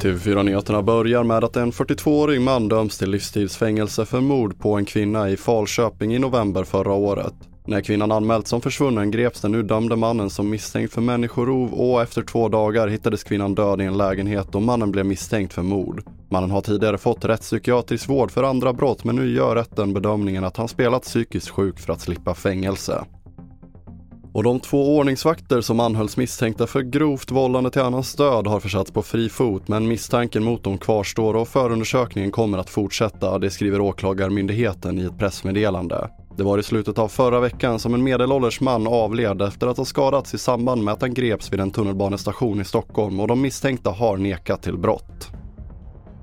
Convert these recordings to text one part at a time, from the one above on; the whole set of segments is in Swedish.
TV4-nyheterna börjar med att en 42-årig man döms till livstidsfängelse för mord på en kvinna i Falköping i november förra året. När kvinnan anmälts som försvunnen greps den nu dömde mannen som misstänkt för människorov och efter två dagar hittades kvinnan död i en lägenhet och mannen blev misstänkt för mord. Mannen har tidigare fått rättspsykiatrisk vård för andra brott men nu gör rätten bedömningen att han spelat psykiskt sjuk för att slippa fängelse. Och de två ordningsvakter som anhölls misstänkta för grovt vållande till annans död har försatts på fri fot men misstanken mot dem kvarstår och förundersökningen kommer att fortsätta, det skriver Åklagarmyndigheten i ett pressmeddelande. Det var i slutet av förra veckan som en medelålders man avled efter att ha skadats i samband med att han greps vid en tunnelbanestation i Stockholm och de misstänkta har nekat till brott.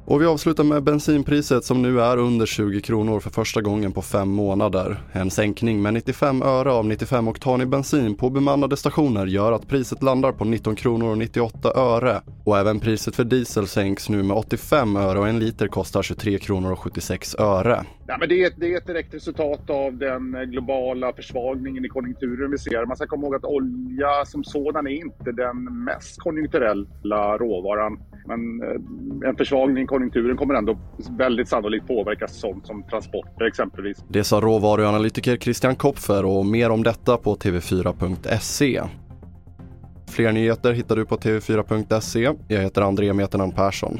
Och vi avslutar med bensinpriset som nu är under 20 kronor för första gången på fem månader. En sänkning med 95 öre av 95 oktanig bensin på bemannade stationer gör att priset landar på 19 kronor och 98 öre. Och även priset för diesel sänks nu med 85 öre och en liter kostar 23 kronor och 76 öre. Ja, men det, är, det är ett direkt resultat av den eh, globala försvagningen i konjunkturen vi ser. Man ska komma ihåg att olja som sådan är inte den mest konjunkturella råvaran. Men eh, en försvagning i konjunkturen kommer ändå väldigt sannolikt påverka sånt som transporter exempelvis. Det sa råvaruanalytiker Christian Kopfer och mer om detta på tv4.se. Fler nyheter hittar du på tv4.se. Jag heter André Metenan Persson.